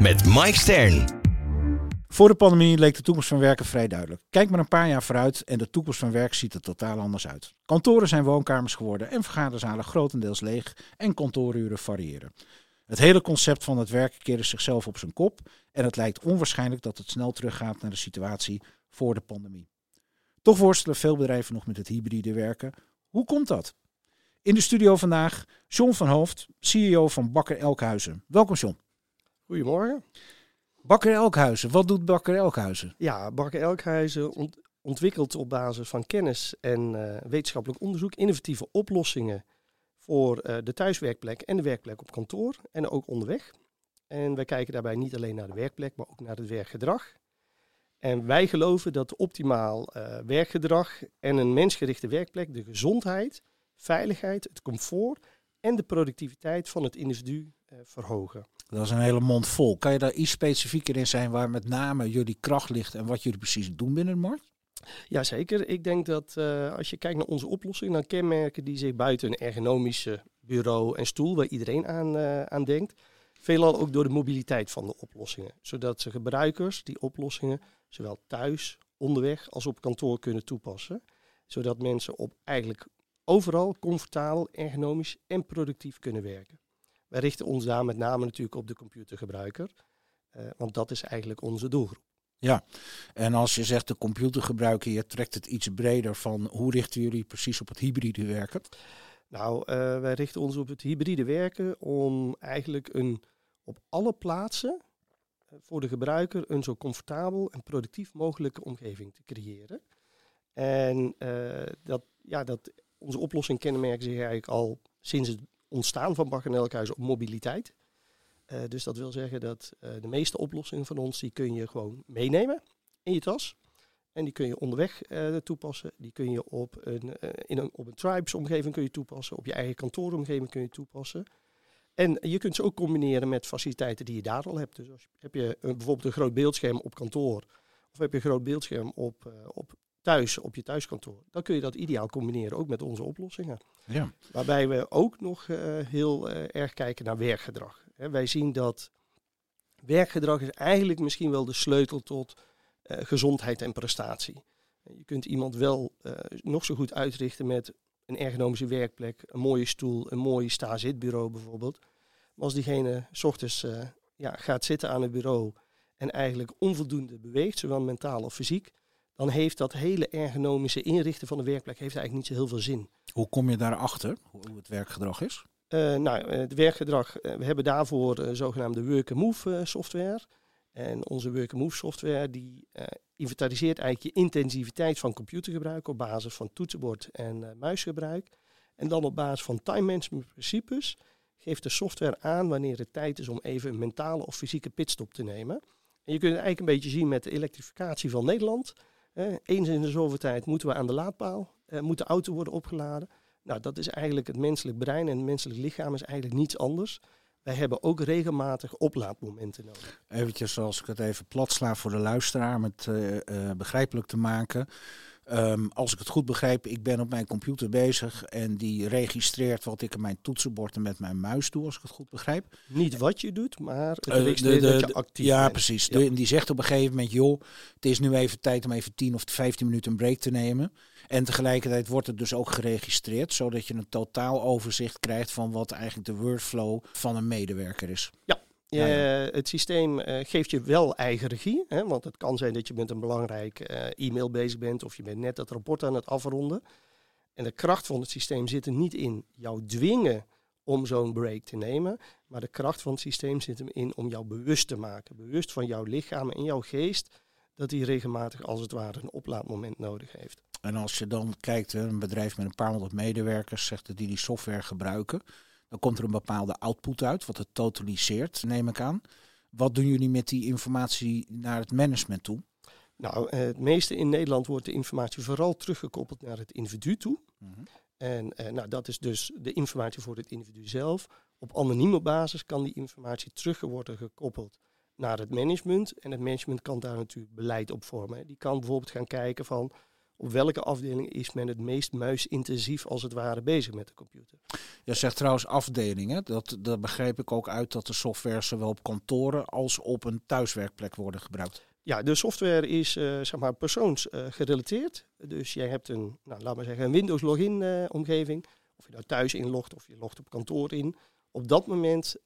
met Mike Stern. Voor de pandemie leek de toekomst van werken vrij duidelijk. Kijk maar een paar jaar vooruit en de toekomst van werk ziet er totaal anders uit. Kantoren zijn woonkamers geworden en vergaderzalen grotendeels leeg en kantooruren variëren. Het hele concept van het werken keerde zichzelf op zijn kop en het lijkt onwaarschijnlijk dat het snel teruggaat naar de situatie voor de pandemie. Toch worstelen veel bedrijven nog met het hybride werken. Hoe komt dat? In de studio vandaag John van Hoofd, CEO van Bakker Elkhuizen. Welkom John. Goedemorgen. Bakker Elkhuizen, wat doet Bakker Elkhuizen? Ja, Bakker Elkhuizen ont ontwikkelt op basis van kennis en uh, wetenschappelijk onderzoek innovatieve oplossingen voor uh, de thuiswerkplek en de werkplek op kantoor en ook onderweg. En wij kijken daarbij niet alleen naar de werkplek, maar ook naar het werkgedrag. En wij geloven dat optimaal uh, werkgedrag en een mensgerichte werkplek de gezondheid, veiligheid, het comfort en de productiviteit van het individu verhogen. Dat is een hele mond vol. Kan je daar iets specifieker in zijn waar met name jullie kracht ligt en wat jullie precies doen binnen de markt? Jazeker. Ik denk dat uh, als je kijkt naar onze oplossingen, dan kenmerken die zich buiten een ergonomische bureau en stoel, waar iedereen aan, uh, aan denkt, veelal ook door de mobiliteit van de oplossingen. Zodat ze gebruikers die oplossingen zowel thuis, onderweg als op kantoor kunnen toepassen. Zodat mensen op eigenlijk overal comfortabel, ergonomisch en productief kunnen werken. Wij richten ons daar met name natuurlijk op de computergebruiker, uh, want dat is eigenlijk onze doelgroep. Ja, en als je zegt de computergebruiker, je trekt het iets breder van hoe richten jullie precies op het hybride werken? Nou, uh, wij richten ons op het hybride werken om eigenlijk een op alle plaatsen uh, voor de gebruiker een zo comfortabel en productief mogelijke omgeving te creëren. En uh, dat, ja, dat, onze oplossing kenmerken zich eigenlijk al sinds het ontstaan van Bakker en Elkhuizen op mobiliteit. Uh, dus dat wil zeggen dat uh, de meeste oplossingen van ons, die kun je gewoon meenemen in je tas. En die kun je onderweg uh, toepassen. Die kun je op een, in een, op een tribes omgeving kun je toepassen. Op je eigen kantooromgeving kun je toepassen. En je kunt ze ook combineren met faciliteiten die je daar al hebt. Dus als je, heb je bijvoorbeeld een groot beeldscherm op kantoor. Of heb je een groot beeldscherm op, op thuis, op je thuiskantoor. Dan kun je dat ideaal combineren, ook met onze oplossingen. Ja. Waarbij we ook nog uh, heel uh, erg kijken naar werkgedrag. He, wij zien dat werkgedrag is eigenlijk misschien wel de sleutel tot uh, gezondheid en prestatie. Je kunt iemand wel nog zo goed uitrichten met een ergonomische werkplek, een mooie stoel, een mooi sta-zitbureau bijvoorbeeld. Maar als diegene s ochtends ja, gaat zitten aan het bureau en eigenlijk onvoldoende beweegt, zowel mentaal of fysiek, dan heeft dat hele ergonomische inrichten van de werkplek heeft eigenlijk niet zo heel veel zin. Hoe kom je daarachter, hoe het werkgedrag is? Uh, nou, het werkgedrag, uh, we hebben daarvoor uh, zogenaamde Work Move software. En onze Work Move software die inventariseert eigenlijk je intensiviteit van computergebruik op basis van toetsenbord en muisgebruik. En dan op basis van time management principes geeft de software aan wanneer het tijd is om even een mentale of fysieke pitstop te nemen. En je kunt het eigenlijk een beetje zien met de elektrificatie van Nederland. Eh, eens in de zoveel tijd moeten we aan de laadpaal, eh, moet de auto worden opgeladen. Nou, dat is eigenlijk het menselijk brein en het menselijk lichaam is eigenlijk niets anders. Wij hebben ook regelmatig oplaadmomenten nodig. Eventjes zoals ik het even plat sla voor de luisteraar, om het uh, uh, begrijpelijk te maken. Um, als ik het goed begrijp, ik ben op mijn computer bezig en die registreert wat ik in mijn toetsenbord en met mijn muis doe, als ik het goed begrijp. Niet wat je doet, maar het registreert uh, de, de, dat je actief Ja, bent. precies. Ja. De, die zegt op een gegeven moment, joh, het is nu even tijd om even 10 of 15 minuten een break te nemen. En tegelijkertijd wordt het dus ook geregistreerd, zodat je een totaal overzicht krijgt van wat eigenlijk de workflow van een medewerker is. Ja, ja, ja. Het systeem uh, geeft je wel eigen regie. Hè, want het kan zijn dat je met een belangrijk uh, e-mail bezig bent of je bent net dat rapport aan het afronden. En de kracht van het systeem zit er niet in jou dwingen om zo'n break te nemen. Maar de kracht van het systeem zit hem in om jou bewust te maken. Bewust van jouw lichaam en jouw geest. Dat hij regelmatig als het ware een oplaadmoment nodig heeft. En als je dan kijkt, een bedrijf met een paar honderd medewerkers zegt dat die die software gebruiken. Dan komt er een bepaalde output uit, wat het totaliseert, neem ik aan. Wat doen jullie met die informatie naar het management toe? Nou, eh, het meeste in Nederland wordt de informatie vooral teruggekoppeld naar het individu toe. Mhm. En eh, nou, dat is dus de informatie voor het individu zelf. Op anonieme basis kan die informatie terug worden gekoppeld naar het management. En het management kan daar natuurlijk beleid op vormen. Die kan bijvoorbeeld gaan kijken van op welke afdeling is men het meest muisintensief als het ware bezig met de computer. Je zegt trouwens afdelingen. Dat, dat begreep ik ook uit dat de software zowel op kantoren als op een thuiswerkplek worden gebruikt. Ja, de software is uh, zeg maar persoonsgerelateerd. dus jij hebt een, nou, laat maar zeggen, een Windows login uh, omgeving. Of je nou thuis inlogt of je logt op kantoor in. Op dat moment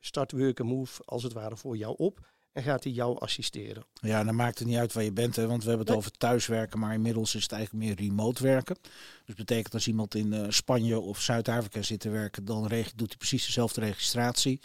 start Workamove als het ware voor jou op en gaat hij jou assisteren. Ja, dan maakt het niet uit waar je bent, hè, want we hebben het over thuiswerken, maar inmiddels is het eigenlijk meer remote werken. Dus betekent als iemand in uh, Spanje of Zuid-Afrika zit te werken, dan doet hij precies dezelfde registratie.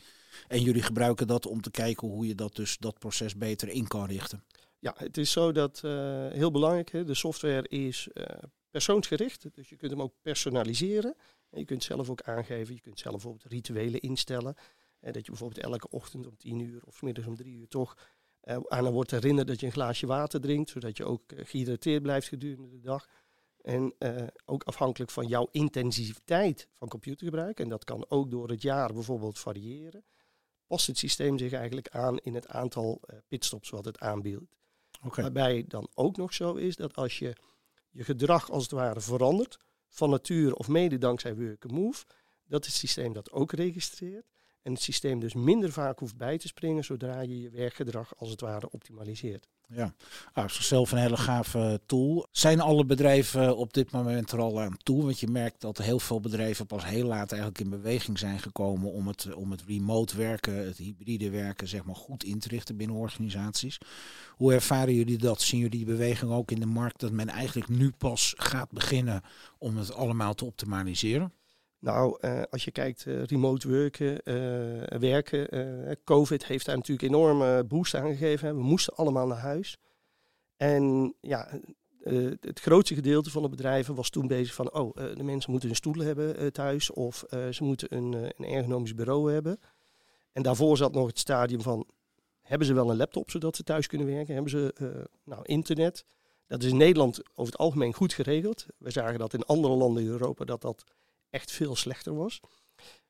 En jullie gebruiken dat om te kijken hoe je dat, dus, dat proces beter in kan richten. Ja, het is zo dat, uh, heel belangrijk, hè, de software is uh, persoonsgericht. Dus je kunt hem ook personaliseren. En je kunt zelf ook aangeven, je kunt zelf bijvoorbeeld rituelen instellen. Dat je bijvoorbeeld elke ochtend om tien uur of middags om drie uur toch uh, aan wordt herinnerd dat je een glaasje water drinkt. Zodat je ook gehydrateerd blijft gedurende de dag. En ook afhankelijk van jouw intensiteit van computergebruik, en dat kan ook door het jaar bijvoorbeeld variëren, past het systeem zich eigenlijk aan in het aantal uh, pitstops wat het aanbiedt. Okay. Waarbij dan ook nog zo is dat als je je gedrag als het ware verandert, van nature of mede dankzij Work Move, dat het systeem dat ook registreert. En het systeem dus minder vaak hoeft bij te springen zodra je je werkgedrag als het ware optimaliseert. Ja, ah, is zichzelf een hele gave tool. Zijn alle bedrijven op dit moment er al aan toe? Want je merkt dat heel veel bedrijven pas heel laat eigenlijk in beweging zijn gekomen om het, om het remote werken, het hybride werken, zeg maar goed in te richten binnen organisaties. Hoe ervaren jullie dat? Zien jullie die beweging ook in de markt dat men eigenlijk nu pas gaat beginnen om het allemaal te optimaliseren? Nou, uh, als je kijkt, uh, remote werken, uh, werken, COVID heeft daar natuurlijk enorme boost aan gegeven. We moesten allemaal naar huis. En ja, het grootste gedeelte van de bedrijven was toen bezig van, oh, de mensen moeten een stoel hebben thuis of ze moeten een, een ergonomisch bureau hebben. En daarvoor zat nog het stadium van, hebben ze wel een laptop zodat ze thuis kunnen werken? Hebben ze nou, internet? Dat is in Nederland over het algemeen goed geregeld. We zagen dat in andere landen in Europa dat dat echt veel slechter was.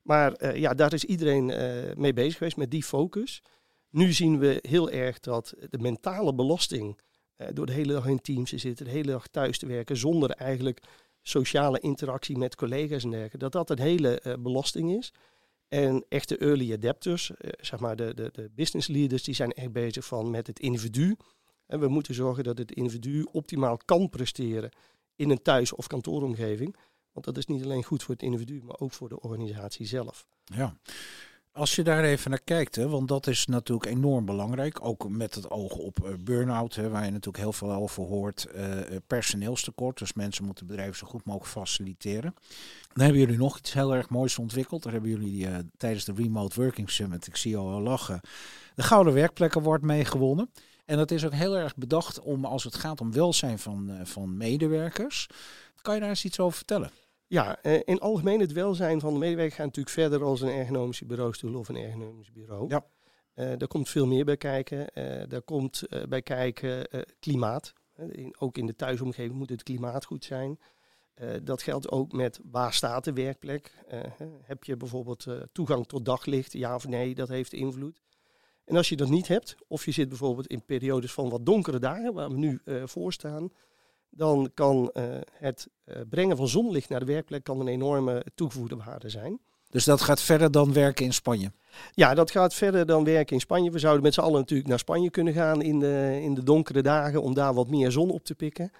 Maar uh, ja, daar is iedereen uh, mee bezig geweest met die focus. Nu zien we heel erg dat de mentale belasting uh, door de hele dag in teams te zitten, de hele dag thuis te werken, zonder eigenlijk sociale interactie met collega's en dergelijke, dat dat een hele belasting is. En echte early adapters, zeg maar de, de, de business leaders, die zijn echt bezig van met het individu. En we moeten zorgen dat het individu optimaal kan presteren in een thuis- of kantooromgeving. Want dat is niet alleen goed voor het individu, maar ook voor de organisatie zelf. Ja. Als je daar even naar kijkt, hè, want dat is natuurlijk enorm belangrijk, ook met het oog op uh, burn-out, hè, waar je natuurlijk heel veel over hoort, uh, personeelstekort, dus mensen moeten bedrijven zo goed mogelijk faciliteren. Dan hebben jullie nog iets heel erg moois ontwikkeld. Daar hebben jullie tijdens de Remote Working Summit, ik zie al lachen, de Gouden Werkplek Award mee gewonnen. En dat is ook heel erg bedacht om, als het gaat om welzijn van, van medewerkers, kan je daar eens iets over vertellen? Ja, in algemeen het welzijn van de medewerker gaat natuurlijk verder als een ergonomische bureaustoel of een ergonomisch bureau. Ja. Uh, daar komt veel meer bij kijken. Uh, daar komt uh, bij kijken klimaat. In, ook in de thuisomgeving moet het klimaat goed zijn. dat geldt ook met waar staat de werkplek. heb je bijvoorbeeld toegang tot daglicht, ja of nee, dat heeft invloed. En als je dat niet hebt, of je zit bijvoorbeeld in periodes van wat donkere dagen, waar we nu voor staan, dan kan uh, het uh, brengen van zonlicht naar de werkplek kan een enorme toegevoegde waarde zijn. Dus dat gaat verder dan werken in Spanje? Ja, dat gaat verder dan werken in Spanje. We zouden met z'n allen natuurlijk naar Spanje kunnen gaan in de, in de donkere dagen om daar wat meer zon op te pikken.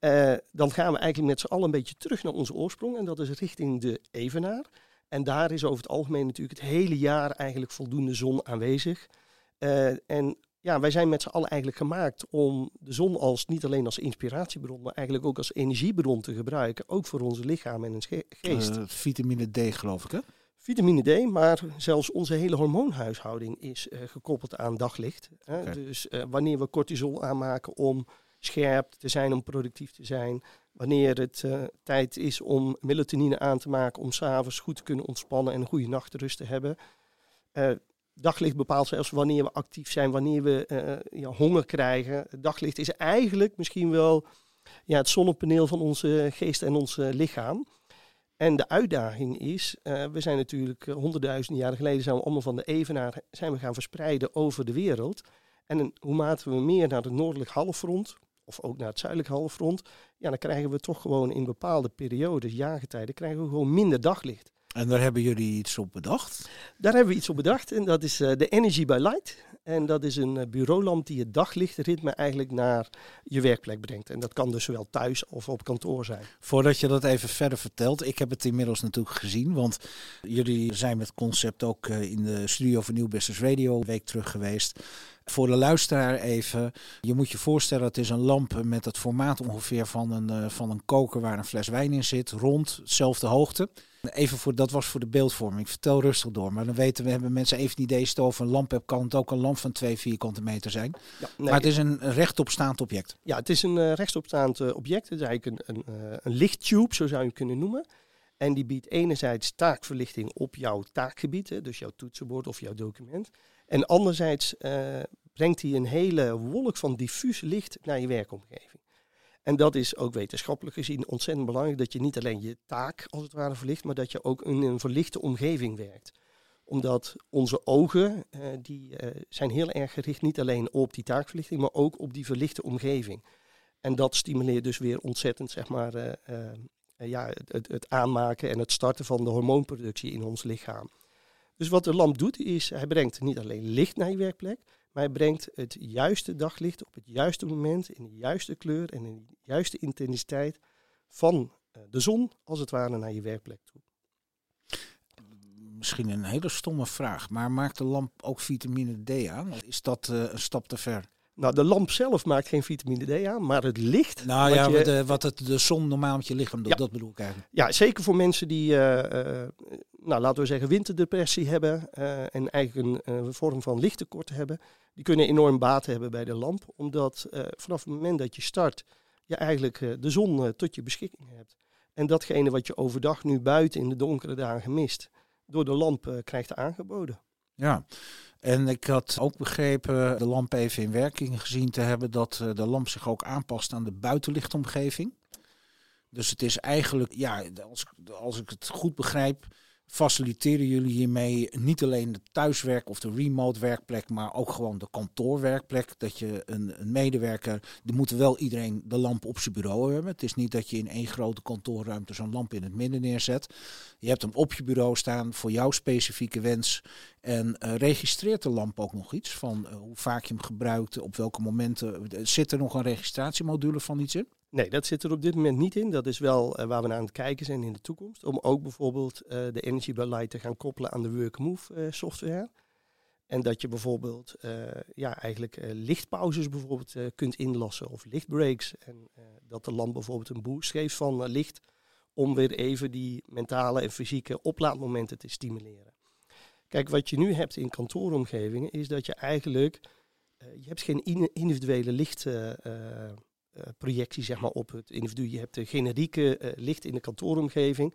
Uh, dan gaan we eigenlijk met z'n allen een beetje terug naar onze oorsprong en dat is richting de Evenaar. En daar is over het algemeen natuurlijk het hele jaar eigenlijk voldoende zon aanwezig. en ja, wij zijn met z'n allen eigenlijk gemaakt om de zon als niet alleen als inspiratiebron, maar eigenlijk ook als energiebron te gebruiken. Ook voor onze lichaam en geest. Uh, vitamine D geloof ik hè? Vitamine D, maar zelfs onze hele hormoonhuishouding is uh, gekoppeld aan daglicht. Hè? Okay. Dus uh, wanneer we cortisol aanmaken om scherp te zijn, om productief te zijn. Wanneer het tijd is om melatonine aan te maken om s'avonds goed te kunnen ontspannen en een goede nachtrust te hebben daglicht bepaalt zelfs wanneer we actief zijn, wanneer we ja, honger krijgen. Daglicht is eigenlijk misschien wel ja, het zonnepaneel van onze geest en ons lichaam. En de uitdaging is, we zijn natuurlijk honderdduizenden jaren geleden zijn we allemaal van de evenaar zijn we gaan verspreiden over de wereld. En hoe maten we meer naar het noordelijk halfrond, of ook naar het zuidelijk halfrond, ja, dan krijgen we toch gewoon in bepaalde periodes, jaargetijden, krijgen we gewoon minder daglicht. En daar hebben jullie iets op bedacht? Daar hebben we iets op bedacht en dat is uh, de Energy by Light. En dat is een uh, bureaulamp die het daglichtritme eigenlijk naar je werkplek brengt. En dat kan dus zowel thuis of op kantoor zijn. Voordat je dat even verder vertelt, ik heb het inmiddels natuurlijk gezien. Want jullie zijn met concept ook uh, in de studio van Nieuw Business Radio een week terug geweest. Voor de luisteraar even. Je moet je voorstellen, het is een lamp met het formaat ongeveer van een, van een koker waar een fles wijn in zit. Rond, hetzelfde hoogte. Even voor, dat was voor de beeldvorming. Vertel rustig door. Maar dan weten we, hebben mensen even een idee. Als een lamp hebt, kan het ook een lamp van 2 vierkante meter zijn. Ja, nee, maar het is een rechtopstaand object. Ja, het is een uh, rechtopstaand uh, object. Het is eigenlijk een, een, uh, een lichttube, zo zou je kunnen noemen. En die biedt enerzijds taakverlichting op jouw taakgebied, hè, dus jouw toetsenbord of jouw document. En anderzijds brengt hij een hele wolk van diffuus licht naar je werkomgeving. En dat is ook wetenschappelijk gezien ontzettend belangrijk, dat je niet alleen je taak als het ware verlicht, maar dat je ook in een verlichte omgeving werkt. Omdat onze ogen, uh, die uh, zijn heel erg gericht niet alleen op die taakverlichting, maar ook op die verlichte omgeving. En dat stimuleert dus weer ontzettend, zeg maar, uh, ja, het, het, aanmaken en het starten van de hormoonproductie in ons lichaam. Dus wat de lamp doet, is hij brengt niet alleen licht naar je werkplek, maar brengt het juiste daglicht op het juiste moment, in de juiste kleur en in de juiste intensiteit van eh, de zon, als het ware, naar je werkplek toe. Misschien een hele stomme vraag, maar maakt de lamp ook vitamine D aan? Is dat uh, een stap te ver? Nou, de lamp zelf maakt geen vitamine D aan, maar het licht. Nou wat ja, je, de, wat het, de zon normaal met je lichaam doet, dat bedoel ik eigenlijk. Ja, zeker voor mensen die, uh, uh, nou laten we zeggen, winterdepressie hebben uh, en eigenlijk een vorm van lichttekort hebben. Die kunnen enorm baat hebben bij de lamp, omdat vanaf het moment dat je start, je eigenlijk de zon tot je beschikking hebt. En datgene wat je overdag nu buiten in de donkere dagen mist, door de lamp krijgt aangeboden. Ja, en ik had ook begrepen, de lamp even in werking gezien te hebben, dat eh, de lamp zich ook aanpast aan de buitenlichtomgeving. Dus het is eigenlijk, ja, als, als ik het goed begrijp, faciliteren jullie hiermee niet alleen de thuiswerk of de remote werkplek, maar ook gewoon de kantoorwerkplek. Dat je een, een medewerker, die moet wel iedereen de lamp op zijn bureau hebben. Het is niet dat je in één grote kantoorruimte zo'n lamp in het midden neerzet. Je hebt hem op je bureau staan voor jouw specifieke wens. En uh, registreert de lamp ook nog iets van uh, hoe vaak je hem gebruikt, op welke momenten. Zit er nog een registratiemodule van iets in? Nee, dat zit er op dit moment niet in. Dat is wel uh, waar we naar aan het kijken zijn in de toekomst. Om ook bijvoorbeeld uh, de Energy te gaan koppelen aan de WorkMove uh, software. En dat je bijvoorbeeld ja, eigenlijk lichtpauzes bijvoorbeeld kunt inlassen of lichtbreaks. En dat de lamp bijvoorbeeld een boost geeft van licht om weer even die mentale en fysieke oplaadmomenten te stimuleren. Kijk, wat je nu hebt in kantooromgevingen is dat je eigenlijk, je hebt geen individuele licht projectie zeg maar, op het individu. Je hebt de generieke uh, licht in de kantooromgeving.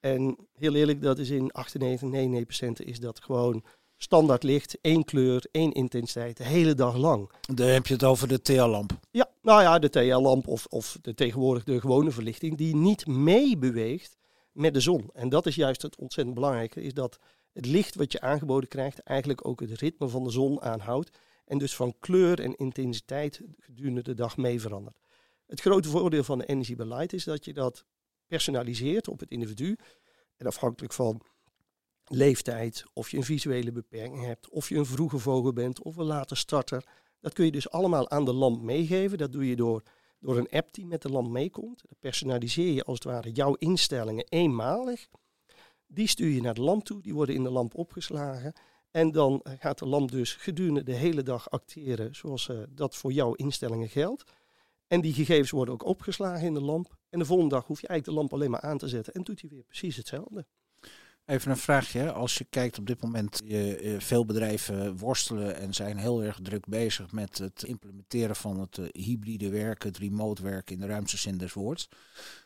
En heel eerlijk, dat is in 98, 99 is dat gewoon standaard licht, één kleur, één intensiteit, de hele dag lang. Dan heb je het over de TL-lamp. Ja, nou ja, de TL-lamp of, of de tegenwoordig de gewone verlichting, die niet meebeweegt met de zon. En dat is juist het ontzettend belangrijke, is dat het licht wat je aangeboden krijgt eigenlijk ook het ritme van de zon aanhoudt en dus van kleur en intensiteit gedurende de dag mee verandert. Het grote voordeel van de Light is dat je dat personaliseert op het individu. En afhankelijk van leeftijd, of je een visuele beperking hebt, of je een vroege vogel bent of een late starter. Dat kun je dus allemaal aan de lamp meegeven. Dat doe je door, door een app die met de lamp meekomt. Dan personaliseer je als het ware jouw instellingen eenmalig. Die stuur je naar de lamp toe, die worden in de lamp opgeslagen. En dan gaat de lamp dus gedurende de hele dag acteren zoals uh, dat voor jouw instellingen geldt. En die gegevens worden ook opgeslagen in de lamp. En de volgende dag hoef je eigenlijk de lamp alleen maar aan te zetten en doet hij weer precies hetzelfde. Even een vraagje. Als je kijkt op dit moment, je, veel bedrijven worstelen en zijn heel erg druk bezig met het implementeren van het eh, hybride werken, het remote werken in de ruimste zin des woords.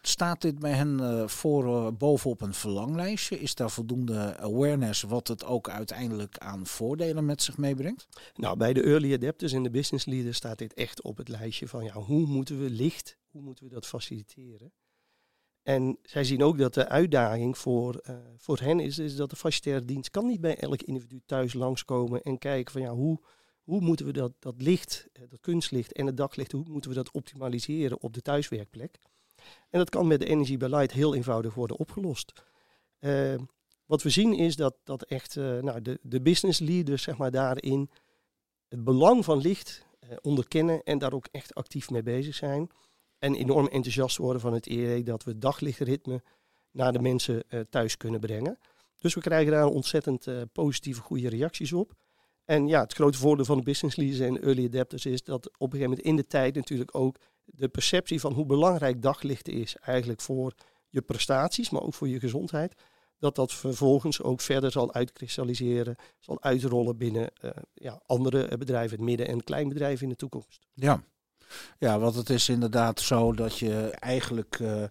Staat dit bij hen uh, voor uh, bovenop een verlanglijstje? Is daar voldoende awareness wat het ook uiteindelijk aan voordelen met zich meebrengt? Nou, bij de early adapters en de business leaders staat dit echt op het lijstje van ja, hoe moeten we licht, hoe moeten we dat faciliteren? En zij zien ook dat de uitdaging voor, uh, voor hen is, is dat de facilitaire dienst kan niet bij elk individu thuis langskomen en kijken van ja, hoe, hoe moeten we dat, dat licht, eh, dat kunstlicht en het daglicht, hoe moeten we dat optimaliseren op de thuiswerkplek? En dat kan met de energiebeleid heel eenvoudig worden opgelost. Uh, wat we zien is dat, dat echt nou, de, de business leaders zeg maar, daarin het belang van licht onderkennen en daar ook echt actief mee bezig zijn. En enorm enthousiast worden van het idee dat we daglichtritme naar de mensen uh, thuis kunnen brengen. Dus we krijgen daar ontzettend uh, positieve, goede reacties op. En ja, het grote voordeel van de business leaders en early adapters is dat op een gegeven moment in de tijd natuurlijk ook de perceptie van hoe belangrijk daglicht is eigenlijk voor je prestaties, maar ook voor je gezondheid, dat dat vervolgens ook verder zal uitkristalliseren, zal uitrollen binnen uh, ja, andere bedrijven, het midden- en kleinbedrijven in de toekomst. Ja, ja, want het is inderdaad zo dat je eigenlijk uh,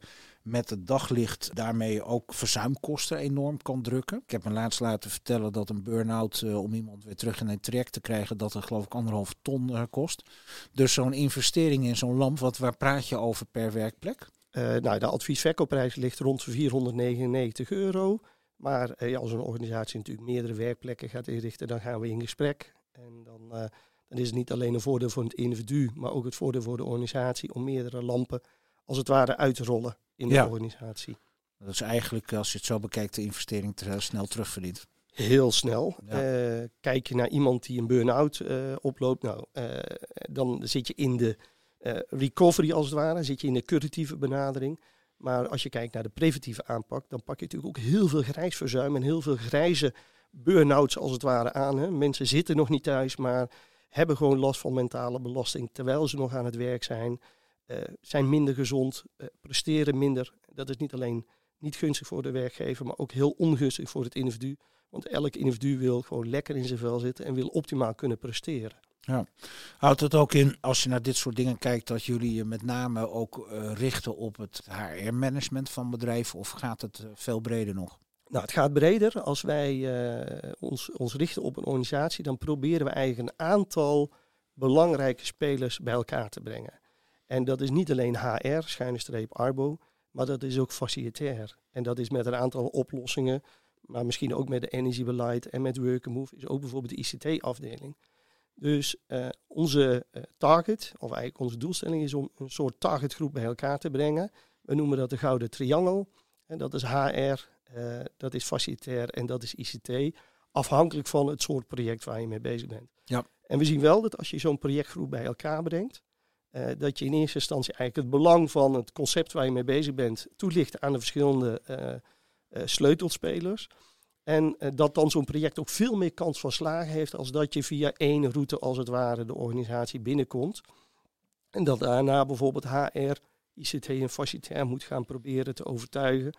met het daglicht daarmee ook verzuimkosten enorm kan drukken. Ik heb me laatst laten vertellen dat een burn-out uh, om iemand weer terug in een traject te krijgen, dat het geloof ik anderhalf ton uh, kost. Dus zo'n investering in zo'n lamp, wat, waar praat je over per werkplek? nou, de adviesverkoopprijs ligt rond 499 euro. Maar als een organisatie natuurlijk meerdere werkplekken gaat inrichten, dan gaan we in gesprek. En dan dan is het niet alleen een voordeel voor het individu, maar ook het voordeel voor de organisatie om meerdere lampen als het ware uit te rollen in de organisatie. Dat is eigenlijk, als je het zo bekijkt, de investering te snel terugverdient. Heel snel. Ja. Uh, kijk je naar iemand die een burn-out uh, oploopt, nou, uh, dan zit je in de recovery als het ware, zit je in de curatieve benadering. Maar als je kijkt naar de preventieve aanpak, dan pak je natuurlijk ook heel veel grijsverzuim en heel veel grijze burn-outs als het ware aan. Hè. Mensen zitten nog niet thuis, maar hebben gewoon last van mentale belasting terwijl ze nog aan het werk zijn, uh, zijn minder gezond, uh, presteren minder. Dat is niet alleen niet gunstig voor de werkgever, maar ook heel ongunstig voor het individu. Want elk individu wil gewoon lekker in zijn vel zitten en wil optimaal kunnen presteren. Ja. Houdt het ook in, als je naar dit soort dingen kijkt, dat jullie je met name ook uh, richten op het HR-management van bedrijven of gaat het veel breder nog? Nou, het gaat breder. Als wij uh, ons, ons richten op een organisatie, dan proberen we eigenlijk een aantal belangrijke spelers bij elkaar te brengen. En dat is niet alleen HR, schuine streep Arbo, maar dat is ook facilitair. En dat is met een aantal oplossingen, maar misschien ook met de energiebeleid en met Workmove, is ook bijvoorbeeld de ICT-afdeling. Dus uh, onze uh, target, of eigenlijk onze doelstelling is om een soort targetgroep bij elkaar te brengen. We noemen dat de gouden triangel. En dat is HR, uh, dat is facilitair en dat is ICT. Afhankelijk van het soort project waar je mee bezig bent. Ja. En we zien wel dat als je zo'n projectgroep bij elkaar brengt, uh, dat je in eerste instantie eigenlijk het belang van het concept waar je mee bezig bent toelicht aan de verschillende uh, sleutelspelers. En dat dan zo'n project ook veel meer kans van slagen heeft als dat je via één route als het ware de organisatie binnenkomt. En dat daarna bijvoorbeeld HR, ICT en facilitair moet gaan proberen te overtuigen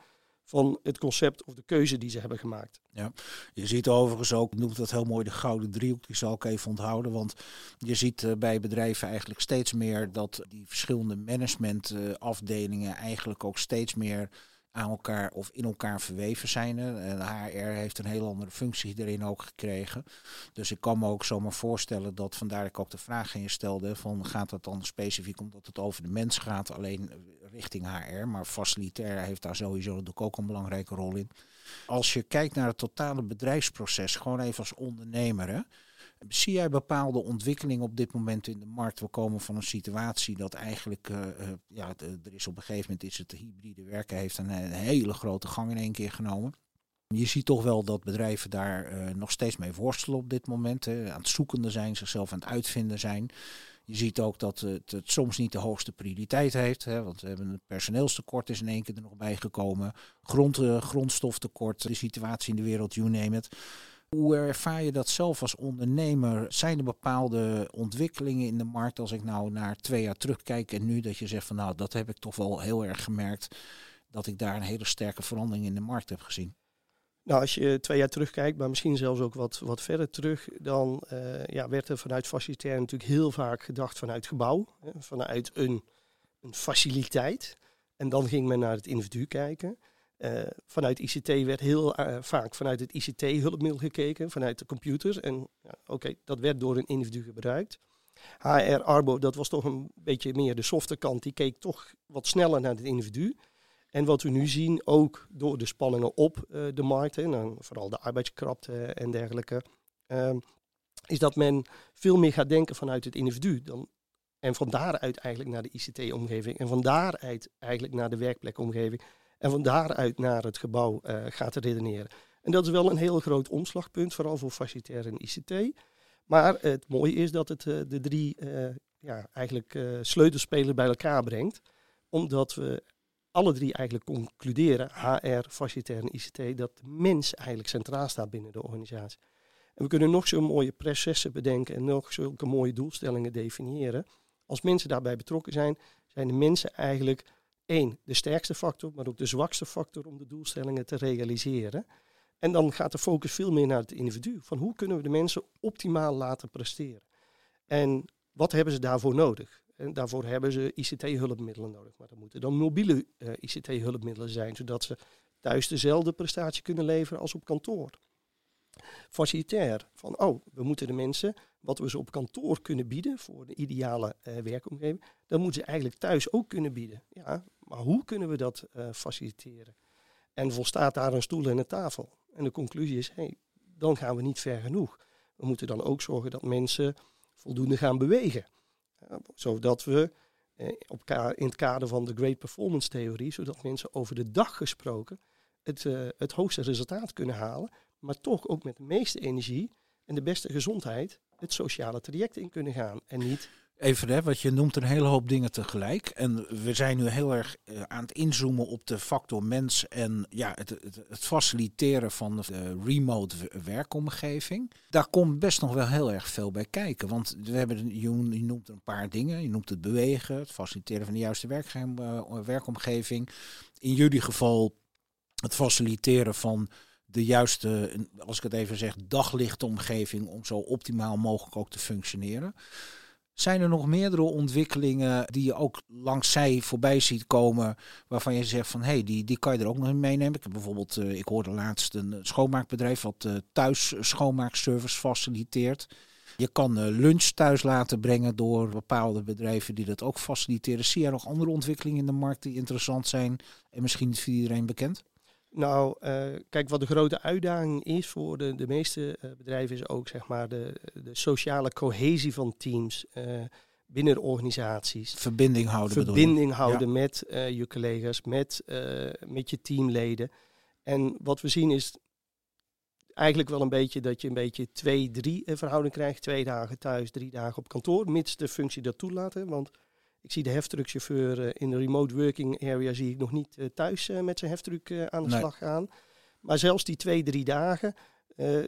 van het concept of de keuze die ze hebben gemaakt. Ja, je ziet overigens ook, noemt dat heel mooi de gouden driehoek, die zal ik even onthouden, want je ziet uh, bij bedrijven eigenlijk steeds meer dat die verschillende managementafdelingen eigenlijk ook steeds meer aan elkaar of in elkaar verweven zijn. En HR heeft een heel andere functie erin ook gekregen. Dus ik kan me ook zomaar voorstellen dat vandaar ik ook de vraag in je stelde: van gaat dat dan specifiek omdat het over de mens gaat, alleen richting HR, maar facilitair heeft daar sowieso natuurlijk ook een belangrijke rol in. Als je kijkt naar het totale bedrijfsproces, gewoon even als ondernemer. Hè, Zie jij bepaalde ontwikkelingen op dit moment in de markt? We komen van een situatie dat eigenlijk, uh, uh, ja, er is op een gegeven moment is het hybride werken heeft een, hele grote gang in één keer genomen. Je ziet toch wel dat bedrijven daar uh, nog steeds mee worstelen op dit moment. Hè. Aan het zoekende zijn, zichzelf aan het uitvinden zijn. Je ziet ook dat het, het soms niet de hoogste prioriteit heeft. Hè, want we hebben een personeelstekort is in één keer er nog bij gekomen. Grond, grondstoftekort, de situatie in de wereld, you name it. Hoe ervaar je dat zelf als ondernemer? Zijn er bepaalde ontwikkelingen in de markt als ik nou naar twee jaar terugkijk en nu dat je zegt van nou dat heb ik toch wel heel erg gemerkt dat ik daar een hele sterke verandering in de markt heb gezien? Nou, als je twee jaar terugkijkt, maar misschien zelfs ook wat, wat verder terug, dan uh, ja, werd er vanuit facilitair natuurlijk heel vaak gedacht vanuit gebouw, hè, vanuit een, een faciliteit. En dan ging men naar het individu kijken. Uh, vanuit ICT werd heel uh, vaak vanuit het ICT-hulpmiddel gekeken, vanuit de computer. En ja, oké, dat werd door een individu gebruikt. HR Arbo, dat was toch een beetje meer de softe kant. Die keek toch wat sneller naar het individu. En wat we nu zien, ook door de spanningen op uh, de markt, en dan vooral de arbeidskrapte en dergelijke, ehm, is dat men veel meer gaat denken vanuit het individu. Dan, en van daaruit eigenlijk naar de ICT-omgeving. En van daaruit eigenlijk naar de werkplekomgeving. En van daaruit naar het gebouw uh, gaat redeneren. En dat is wel een heel groot omslagpunt, vooral voor facilitair en ICT. Maar het mooie is dat het uh, de drie ja, eigenlijk sleutelspelers bij elkaar brengt. Omdat we alle drie eigenlijk concluderen, HR, facilitair en ICT, dat de mens eigenlijk centraal staat binnen de organisatie. En we kunnen nog zo'n mooie processen bedenken en nog zulke mooie doelstellingen definiëren. Als mensen daarbij betrokken zijn, zijn de mensen eigenlijk één, de sterkste factor, maar ook de zwakste factor om de doelstellingen te realiseren. En dan gaat de focus veel meer naar het individu. Van hoe kunnen we de mensen optimaal laten presteren? En wat hebben ze daarvoor nodig? En daarvoor hebben ze ICT-hulpmiddelen nodig. Maar dat moeten dan mobiele uh, ICT-hulpmiddelen zijn, zodat ze thuis dezelfde prestatie kunnen leveren als op kantoor. Facilitair, van oh, we moeten de mensen wat we ze op kantoor kunnen bieden voor de ideale uh, werkomgeving, dat moeten ze eigenlijk thuis ook kunnen bieden. Ja, maar hoe kunnen we dat uh, faciliteren? En volstaat daar een stoel en een tafel? En de conclusie is, hey, dan gaan we niet ver genoeg. We moeten dan ook zorgen dat mensen voldoende gaan bewegen zodat we eh, in het kader van de Great Performance Theorie, zodat mensen over de dag gesproken het, het hoogste resultaat kunnen halen, maar toch ook met de meeste energie en de beste gezondheid het sociale traject in kunnen gaan. En niet Even, hè, wat je noemt een hele hoop dingen tegelijk. En we zijn nu heel erg uh, aan het inzoomen op de factor mens en ja, het, het, het, faciliteren van de remote werkomgeving. Daar komt best nog wel heel erg veel bij kijken. Want we hebben, je, noemt een paar dingen. Je noemt het bewegen, het faciliteren van de juiste werk, uh, werkomgeving. In jullie geval het faciliteren van de juiste, als ik het even zeg, daglichte omgeving om zo optimaal mogelijk ook te functioneren. Zijn er nog meerdere ontwikkelingen die je ook langs zij voorbij ziet komen, waarvan je zegt van hé, hey, die, die kan je er ook nog in meenemen? Ik heb bijvoorbeeld, uh, ik hoorde laatst een schoonmaakbedrijf wat uh, thuis schoonmaakservice faciliteert. Je kan lunch thuis laten brengen door bepaalde bedrijven die dat ook faciliteren. Zie je nog andere ontwikkelingen in de markt die interessant zijn en misschien niet voor iedereen bekend? Nou, uh, kijk, wat de grote uitdaging is voor de, de meeste uh, bedrijven is ook zeg maar de, de sociale cohesie van teams uh, binnen de organisaties. Verbinding houden. Verbinding houden ja. met je collega's, met, met je teamleden. En wat we zien is eigenlijk wel een beetje dat je een beetje twee, drie verhouding krijgt. Twee dagen thuis, drie dagen op kantoor, mits de functie dat toelaat. Want ik zie de heftruckchauffeur uh, in de remote working area zie ik nog niet uh, thuis uh, met zijn heftruck aan de nee. slag gaan. Maar zelfs die twee, drie dagen,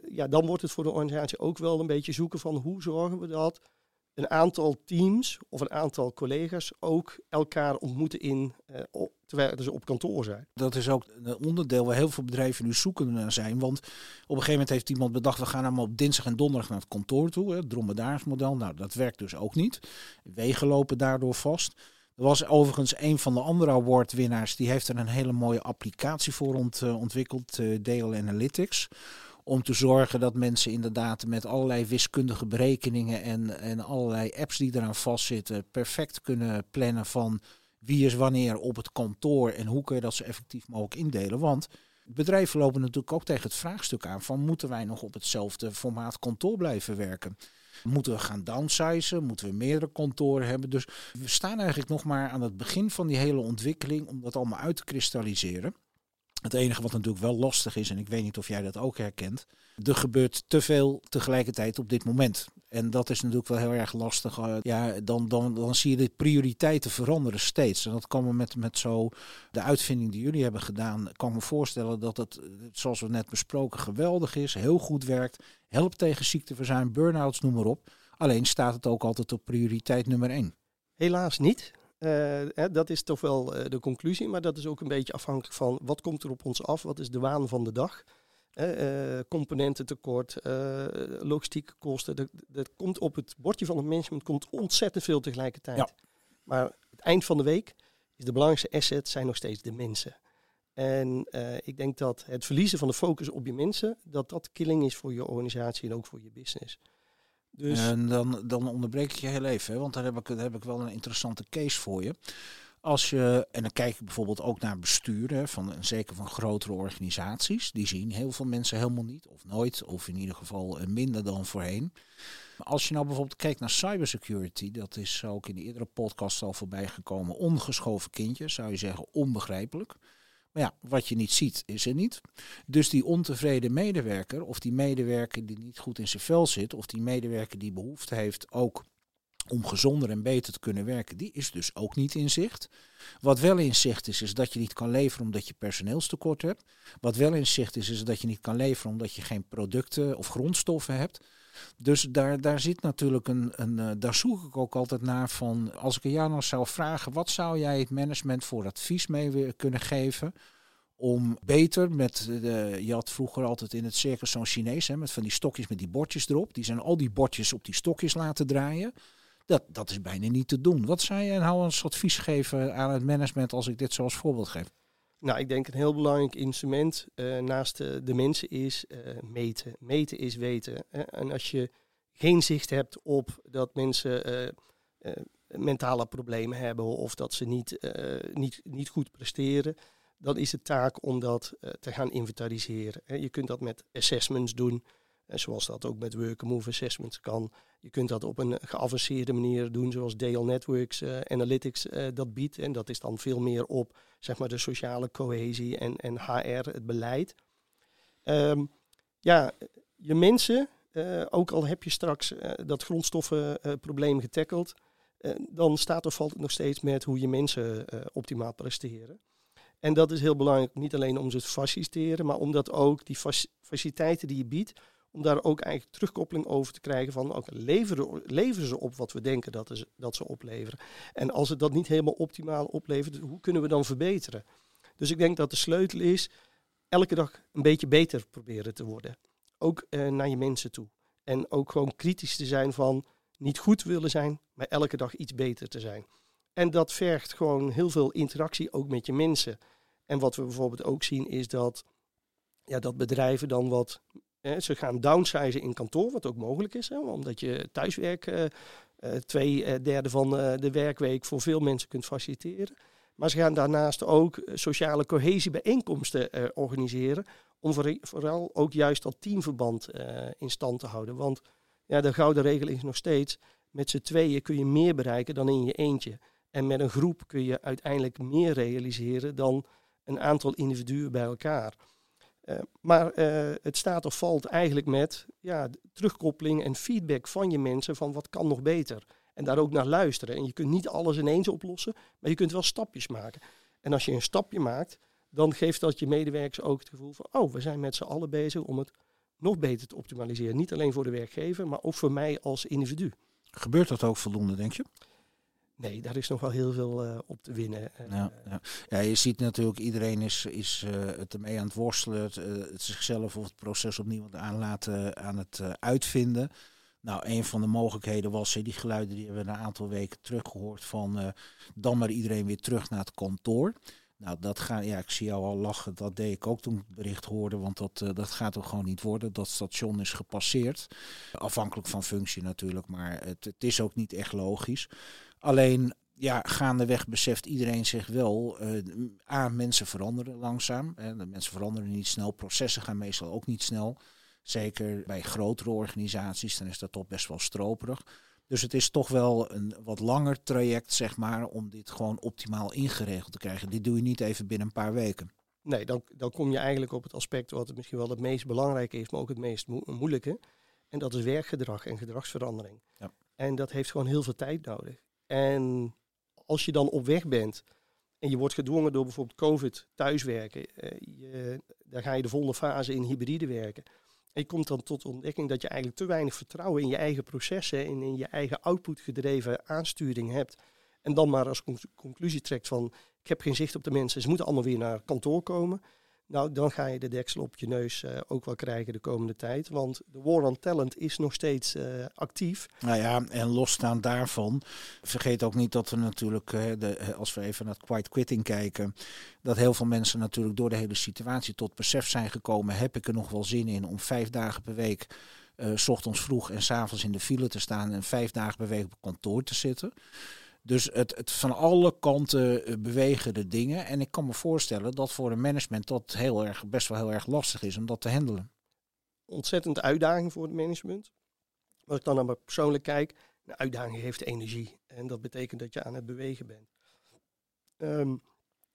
ja, dan wordt het voor de organisatie ook wel een beetje zoeken van hoe zorgen we dat een aantal teams of een aantal collega's ook elkaar ontmoeten in, op, terwijl ze op kantoor zijn. Dat is ook een onderdeel waar heel veel bedrijven nu zoeken naar zijn. Want op een gegeven moment heeft iemand bedacht, we gaan allemaal op dinsdag en donderdag naar het kantoor toe. Het dromedaarsmodel. Nou, dat werkt dus ook niet. Wegen lopen daardoor vast. Er was overigens een van de andere awardwinnaars, die heeft er een hele mooie applicatie voor uh, ontwikkeld, uh, Dale Analytics om te zorgen dat mensen inderdaad met allerlei wiskundige berekeningen en, en allerlei apps die eraan vastzitten, perfect kunnen plannen van wie is wanneer op het kantoor en hoe kun je dat zo effectief mogelijk indelen. Want bedrijven lopen natuurlijk ook tegen het vraagstuk aan van moeten wij nog op hetzelfde formaat kantoor blijven werken? Moeten we gaan downsizen? Moeten we meerdere kantoren hebben? Dus we staan eigenlijk nog maar aan het begin van die hele ontwikkeling om dat allemaal uit te kristalliseren. Het enige wat natuurlijk wel lastig is, en ik weet niet of jij dat ook herkent, er gebeurt te veel tegelijkertijd op dit moment. En dat is natuurlijk wel heel erg lastig. Uh, ja, dan, dan, dan zie je de prioriteiten veranderen steeds. En dat kan me met, met zo de uitvinding die jullie hebben gedaan, kan me voorstellen dat het, zoals we net besproken, geweldig is, heel goed werkt, helpt tegen ziekteverzuim, burn-outs, noem maar op. Alleen staat het ook altijd op prioriteit nummer één. Helaas niet. Uh, hè, dat is toch wel uh, de conclusie, maar dat is ook een beetje afhankelijk van wat komt er op ons af, wat is de waan van de dag. Uh, componententekort, uh, logistieke kosten. Dat, dat komt op het bordje van het management komt ontzettend veel tegelijkertijd. Maar het eind van de week is de belangrijkste asset zijn nog steeds de mensen. En uh, ik denk dat het verliezen van de focus op je mensen, dat dat killing is voor je organisatie en ook voor je business. Dus... En dan, dan onderbreek ik je heel even, want daar heb, ik, heb ik wel een interessante case voor je. Als je, en dan kijk ik bijvoorbeeld ook naar besturen, van, zeker van grotere organisaties. Die zien heel veel mensen helemaal niet, of nooit, of in ieder geval eh, minder dan voorheen. Als je nou bijvoorbeeld kijkt naar cybersecurity, dat is ook in de eerdere podcast al voorbij gekomen. Ongeschoven kindje, zou je zeggen, onbegrijpelijk. Maar ja, wat je niet ziet, is er niet. Dus die ontevreden medewerker, of die medewerker die niet goed in zijn vel zit, of die medewerker die behoefte heeft ook om gezonder en beter te kunnen werken, die is dus ook niet in zicht. Wat wel in zicht is, is dat je niet kan leveren omdat je personeelstekort hebt. Wat wel in zicht is, is dat je niet kan leveren omdat je geen producten of grondstoffen hebt. Dus daar, daar zit natuurlijk een, een uh, daar zoek ik ook altijd naar van, als ik jou nou zou vragen, wat zou jij het management voor advies mee kunnen geven om beter met de, je had vroeger altijd in het circus zo'n Chinees, hè, met van die stokjes met die bordjes erop, die zijn al die bordjes op die stokjes laten draaien. Dat, dat is bijna niet te doen. Wat zou je nou als advies geven aan het management als ik dit zo als voorbeeld geef? Nou, ik denk een heel belangrijk instrument uh, naast de, de, mensen is uh, meten. Meten is weten. Hè? En als je geen zicht hebt op dat mensen mentale problemen hebben of dat ze niet, niet, niet goed presteren, dan is het taak om dat te gaan inventariseren. Hè? Je kunt dat met assessments doen. Zoals dat ook met Work Move Assessments kan. Je kunt dat op een geavanceerde manier doen, zoals DL Networks uh, Analytics uh, dat biedt. En dat is dan veel meer op zeg maar, de sociale cohesie en, en HR, het beleid. Um, ja, je mensen, uh, ook al heb je straks dat grondstoffenprobleem getackeld, dan staat of valt het nog steeds met hoe je mensen optimaal presteren. En dat is heel belangrijk, niet alleen om ze te faciliteren, maar omdat ook die faciliteiten die je biedt, om daar ook eigenlijk terugkoppeling over te krijgen van ook leveren, leveren ze op wat we denken dat, is, dat ze opleveren. En als het dat niet helemaal optimaal oplevert, hoe kunnen we dan verbeteren? Dus ik denk dat de sleutel is elke dag een beetje beter proberen te worden. Ook eh, naar je mensen toe. En ook gewoon kritisch te zijn van niet goed willen zijn, maar elke dag iets beter te zijn. En dat vergt gewoon heel veel interactie ook met je mensen. En wat we bijvoorbeeld ook zien is dat, ja, dat bedrijven dan wat ze gaan downsizen in kantoor, wat ook mogelijk is, hè, omdat je thuiswerk uh, twee uh, derde van de werkweek voor veel mensen kunt faciliteren. Maar ze gaan daarnaast ook sociale cohesiebijeenkomsten organiseren, om vooral ook juist dat teamverband in stand te houden. Want ja, de gouden regel is nog steeds, met z'n tweeën kun je meer bereiken dan in je eentje. En met een groep kun je uiteindelijk meer realiseren dan een aantal individuen bij elkaar. Uh, maar uh, het staat of valt eigenlijk met ja, terugkoppeling en feedback van je mensen van wat kan nog beter. En daar ook naar luisteren. En je kunt niet alles ineens oplossen, maar je kunt wel stapjes maken. En als je een stapje maakt, dan geeft dat je medewerkers ook het gevoel van, oh, we zijn met z'n allen bezig om het nog beter te optimaliseren. Niet alleen voor de werkgever, maar ook voor mij als individu. Gebeurt dat ook voldoende, denk je? Nee, daar is nog wel heel veel uh, op te winnen. Uh, ja, ja. ja, je ziet natuurlijk, iedereen is, is uh, het ermee aan het worstelen, het, het, zichzelf of het proces opnieuw aan, laten, aan het uitvinden. Nou, een van de mogelijkheden was, die geluiden die hebben we een aantal weken teruggehoord van dan maar iedereen weer terug naar het kantoor. Nou, dat gaat, ja, ik zie jou al lachen. Dat deed ik ook toen ik het bericht hoorde, want dat, dat gaat er gewoon niet worden. Dat station is gepasseerd. Afhankelijk van functie natuurlijk, maar het, het is ook niet echt logisch. Alleen ja, gaandeweg beseft iedereen zich wel, uh, A, mensen veranderen langzaam. Hè, de mensen veranderen niet snel, processen gaan meestal ook niet snel. Zeker bij grotere organisaties, dan is dat toch best wel stroperig. Dus het is toch wel een wat langer traject, zeg maar, om dit gewoon optimaal ingeregeld te krijgen. Dit doe je niet even binnen een paar weken. Nee, dan, dan kom je eigenlijk op het aspect wat misschien wel het meest belangrijke is, maar ook het meest moeilijke. En dat is werkgedrag en gedragsverandering. Ja. En dat heeft gewoon heel veel tijd nodig. En als je dan op weg bent en je wordt gedwongen door bijvoorbeeld COVID thuiswerken, uh, je, dan ga je de volgende fase in hybride werken. En je komt dan tot ontdekking dat je eigenlijk te weinig vertrouwen in je eigen processen en in je eigen output gedreven aansturing hebt. En dan maar als conclusie trekt van ik heb geen zicht op de mensen, ze moeten allemaal weer naar kantoor komen. Nou, dan ga je de deksel op je neus uh, ook wel krijgen de komende tijd. Want de war on talent is nog steeds uh, actief. Nou ja, en losstaan daarvan, vergeet ook niet dat we natuurlijk, uh, de, als we even naar het quiet quitting kijken, dat heel veel mensen natuurlijk door de hele situatie tot besef zijn gekomen. Heb ik er nog wel zin in om vijf dagen per week, s ochtends vroeg en s avonds in de file te staan en vijf dagen per week op kantoor te zitten? Dus het, het, van alle kanten eh, bewegen de dingen. En ik kan me voorstellen dat voor een management dat heel erg, best wel heel erg lastig is om dat te handelen. Ontzettend uitdaging voor het management. Als ik dan naar me persoonlijk kijk, een uitdaging heeft energie. En dat betekent dat je aan het bewegen bent. Ehm,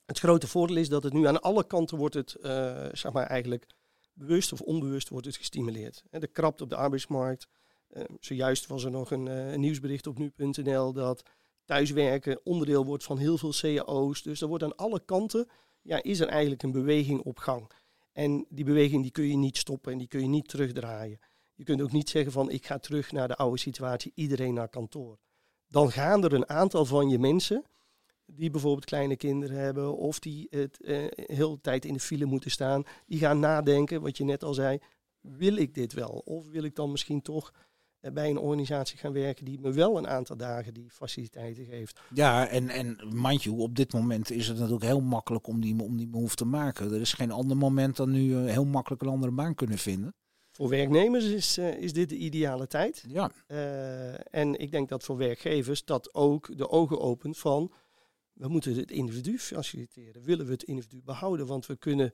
het grote voordeel is dat het nu aan alle kanten wordt het, uh, zeg maar eigenlijk bewust of onbewust wordt het gestimuleerd. De krapte op de arbeidsmarkt. Uh, zojuist was er nog een, een nieuwsbericht op nu.nl dat thuiswerken onderdeel wordt van heel veel cao's. Dus er wordt aan alle kanten, ja, is er eigenlijk een beweging op gang. En die beweging die kun je niet stoppen en die kun je niet terugdraaien. Je kunt ook niet zeggen van ik ga terug naar de oude situatie, iedereen naar kantoor. Dan gaan er een aantal van je mensen, die bijvoorbeeld kleine kinderen hebben of die het uh, heel de tijd in de file moeten staan, die gaan nadenken, wat je net al zei, wil ik dit wel? Of wil ik dan misschien toch eh, bij een organisatie gaan werken die me wel een aantal dagen die faciliteiten geeft. Ja, en, en mind you, op dit moment is het natuurlijk heel makkelijk om die, om die move te maken. Er is geen ander moment dan nu uh, heel makkelijk een andere baan kunnen vinden. Voor werknemers is, uh, is dit de ideale tijd. Ja. Uh, en ik denk dat voor werkgevers dat ook de ogen opent van we moeten het individu faciliteren. Willen we het individu behouden? Want we kunnen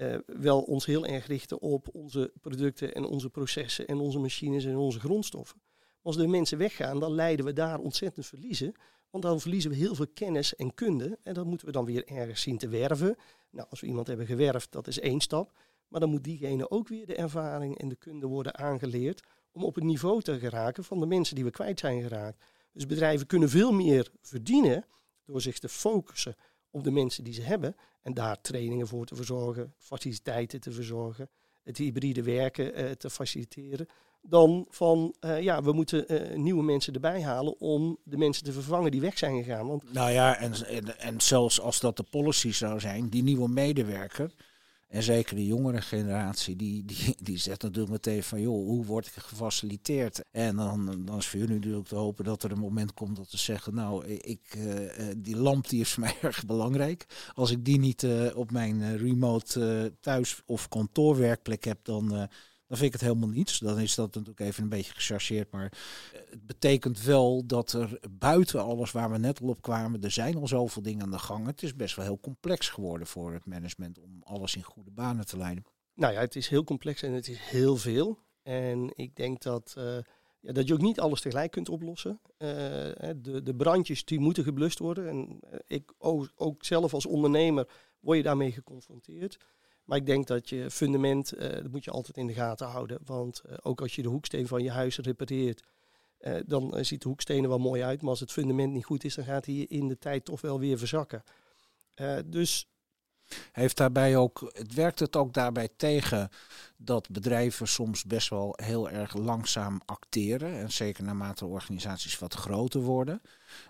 uh, wel ons heel erg richten op onze producten en onze processen en onze machines en onze grondstoffen. Als de mensen weggaan, dan leiden we daar ontzettend verliezen. Want dan verliezen we heel veel kennis en kunde. En dat moeten we dan weer ergens zien te werven. Nou, als we iemand hebben gewerfd, dat is één stap. Maar dan moet diegene ook weer de ervaring en de kunde worden aangeleerd om op het niveau te geraken van de mensen die we kwijt zijn geraakt. Dus bedrijven kunnen veel meer verdienen door zich te focussen op de mensen die ze hebben en daar trainingen voor te verzorgen, faciliteiten te verzorgen, het hybride werken uh, te faciliteren, dan van uh, ja, we moeten uh, nieuwe mensen erbij halen om de mensen te vervangen die weg zijn gegaan. Want nou ja, en, en, en zelfs als dat de policy zou zijn, die nieuwe medewerker, en zeker de jongere generatie, die, die, die zegt natuurlijk meteen van, joh, hoe word ik gefaciliteerd? En dan, dan is voor jullie natuurlijk te hopen dat er een moment komt dat ze zeggen, nou, ik, uh, die lamp die is voor mij erg belangrijk. Als ik die niet uh, op mijn remote thuis- of kantoorwerkplek heb, dan dan vind ik het helemaal niets. Dan is dat natuurlijk even een beetje gechargeerd. Maar het betekent wel dat er buiten alles waar we net al op kwamen, er zijn al zoveel dingen aan de gang. Het is best wel heel complex geworden voor het management om alles in goede banen te leiden. Nou ja, het is heel complex en het is heel veel. En ik denk dat, uh, ja, dat je ook niet alles tegelijk kunt oplossen. Uh, de, de brandjes die moeten geblust worden. En ik ook, ook zelf als ondernemer word je daarmee geconfronteerd. Maar ik denk dat je fundament, uh, dat moet je altijd in de gaten houden. Want uh, ook als je de hoeksteen van je huis repareert, uh, dan ziet de hoeksteen er wel mooi uit. Maar als het fundament niet goed is, dan gaat hij in de tijd toch wel weer verzakken. dus heeft daarbij ook, het werkt het ook daarbij tegen dat bedrijven soms best wel heel erg langzaam acteren. En zeker naarmate organisaties wat groter worden.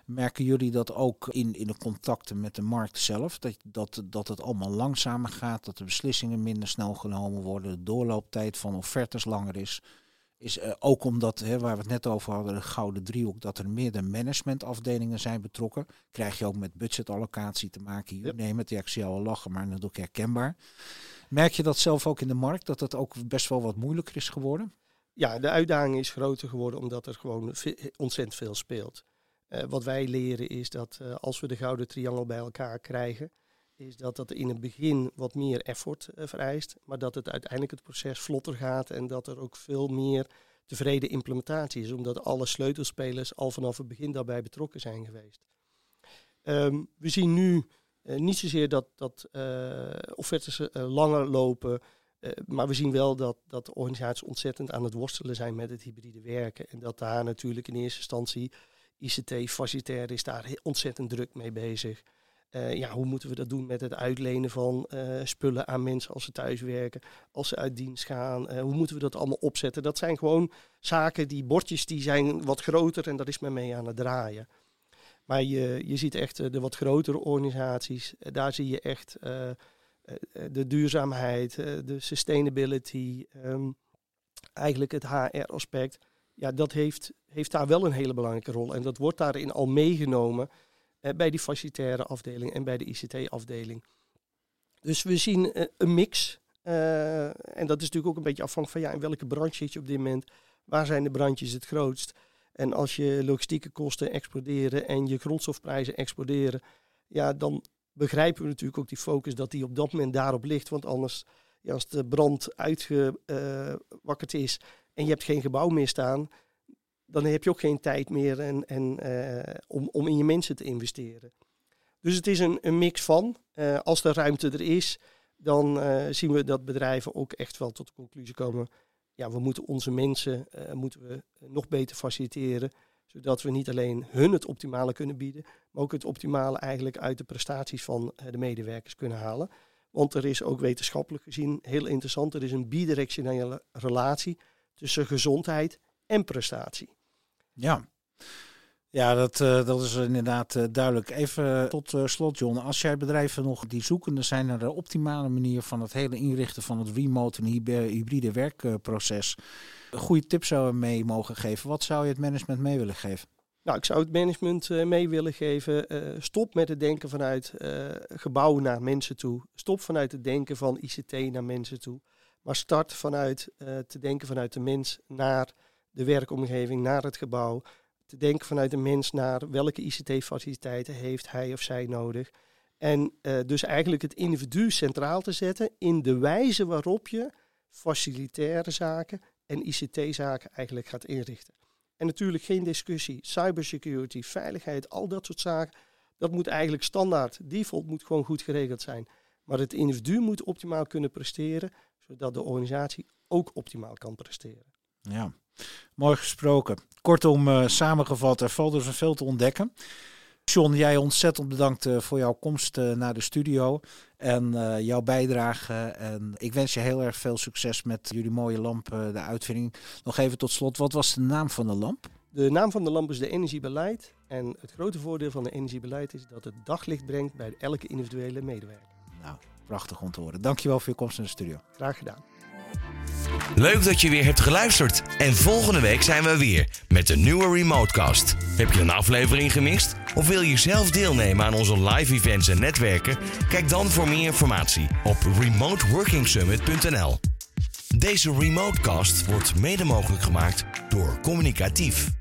Merken jullie dat ook in, in de contacten met de markt zelf? Dat, dat, dat het allemaal langzamer gaat, dat de beslissingen minder snel genomen worden, de doorlooptijd van offertes langer is is uh, ook omdat, hè, waar we het net over hadden, de gouden driehoek, dat er meerdere managementafdelingen zijn betrokken. Krijg je ook met budgetallocatie te maken. Hier, yep. neem het, ja, ik zie al lachen, maar natuurlijk herkenbaar. Merk je dat zelf ook in de markt, dat het ook best wel wat moeilijker is geworden? Ja, de uitdaging is groter geworden omdat er gewoon ontzettend veel speelt. Uh, wat wij leren is dat uh, als we de gouden triangel bij elkaar krijgen, is dat dat in het begin wat meer effort uh, vereist, maar dat het uiteindelijk het proces vlotter gaat en dat er ook veel meer tevreden implementatie is, omdat alle sleutelspelers al vanaf het begin daarbij betrokken zijn geweest. Um, we zien nu uh, niet zozeer dat, dat uh, offertes langer lopen, maar we zien wel dat, dat de organisaties ontzettend aan het worstelen zijn met het hybride werken en dat daar natuurlijk in eerste instantie ICT, facilitair is daar ontzettend druk mee bezig. Uh, ja, hoe moeten we dat doen met het uitlenen van uh, spullen aan mensen als ze thuiswerken, als ze uit dienst gaan? Uh, hoe moeten we dat allemaal opzetten? Dat zijn gewoon zaken, die bordjes die zijn wat groter en daar is men mee aan het draaien. Maar je, je ziet echt de wat grotere organisaties, daar zie je echt de duurzaamheid, de sustainability, ehm, eigenlijk het HR-aspect. Ja, dat heeft, heeft daar wel een hele belangrijke rol. En dat wordt daarin al meegenomen bij die facilitaire afdeling en bij de ICT-afdeling. Dus we zien een mix. en dat is natuurlijk ook een beetje afhankelijk van ja, in welke branche zit je op dit moment. Waar zijn de brandjes het grootst? En als je logistieke kosten exploderen en je grondstofprijzen exploderen, ja, dan begrijpen we natuurlijk ook die focus dat die op dat moment daarop ligt. Want anders, ja, als de brand uitgewakkerd is en je hebt geen gebouw meer staan, dan heb je ook geen tijd meer en, en, uh, om, om in je mensen te investeren. Dus het is een, een mix van. Uh, als de ruimte er is, dan uh, zien we dat bedrijven ook echt wel tot de conclusie komen ja, we moeten onze mensen moeten we nog beter faciliteren. Zodat we niet alleen hun het optimale kunnen bieden, maar ook het optimale eigenlijk uit de prestaties van de medewerkers kunnen halen. Want er is ook wetenschappelijk gezien heel interessant, er is een bidirectionele relatie tussen gezondheid en prestatie. Ja. Ja, dat, uh, dat is inderdaad uh, duidelijk. Even tot uh, slot, John. Als jij bedrijven nog die zoekende zijn naar de optimale manier van het hele inrichten van het remote en hybride werkproces, goede tips zou mee mogen geven. Wat zou je het management mee willen geven? Nou, ik zou het management mee willen geven. stop met het denken vanuit gebouw naar mensen toe. Stop vanuit het denken van ICT naar mensen toe. Maar start vanuit te denken vanuit de mens naar de werkomgeving, naar het gebouw te denken vanuit de mens naar welke ICT-faciliteiten heeft hij of zij nodig. En uh, dus eigenlijk het individu centraal te zetten in de wijze waarop je facilitaire zaken en ICT-zaken eigenlijk gaat inrichten. En natuurlijk geen discussie, cybersecurity, veiligheid, al dat soort zaken. Dat moet eigenlijk standaard, default moet gewoon goed geregeld zijn. Maar het individu moet optimaal kunnen presteren, zodat de organisatie ook optimaal kan presteren. Ja, mooi gesproken. Kortom, uh, samengevat, er valt dus veel te ontdekken. John, jij ontzettend bedankt uh, voor jouw komst uh, naar de studio en jouw bijdrage. En ik wens je heel erg veel succes met jullie mooie lamp, de uitvinding. Nog even tot slot, wat was de naam van de lamp? De naam van de lamp is de energiebeleid. En het grote voordeel van de energiebeleid is dat het daglicht brengt bij elke individuele medewerker. Nou, prachtig om te horen. Dankjewel voor je komst naar de studio. Graag gedaan. Leuk dat je weer hebt geluisterd. En volgende week zijn we weer met een nieuwe Remotecast. Heb je een aflevering gemist? Of wil je zelf deelnemen aan onze live events en netwerken? Kijk dan voor meer informatie op remoteworkingsummit.nl. Deze Remotecast wordt mede mogelijk gemaakt door Communicatief.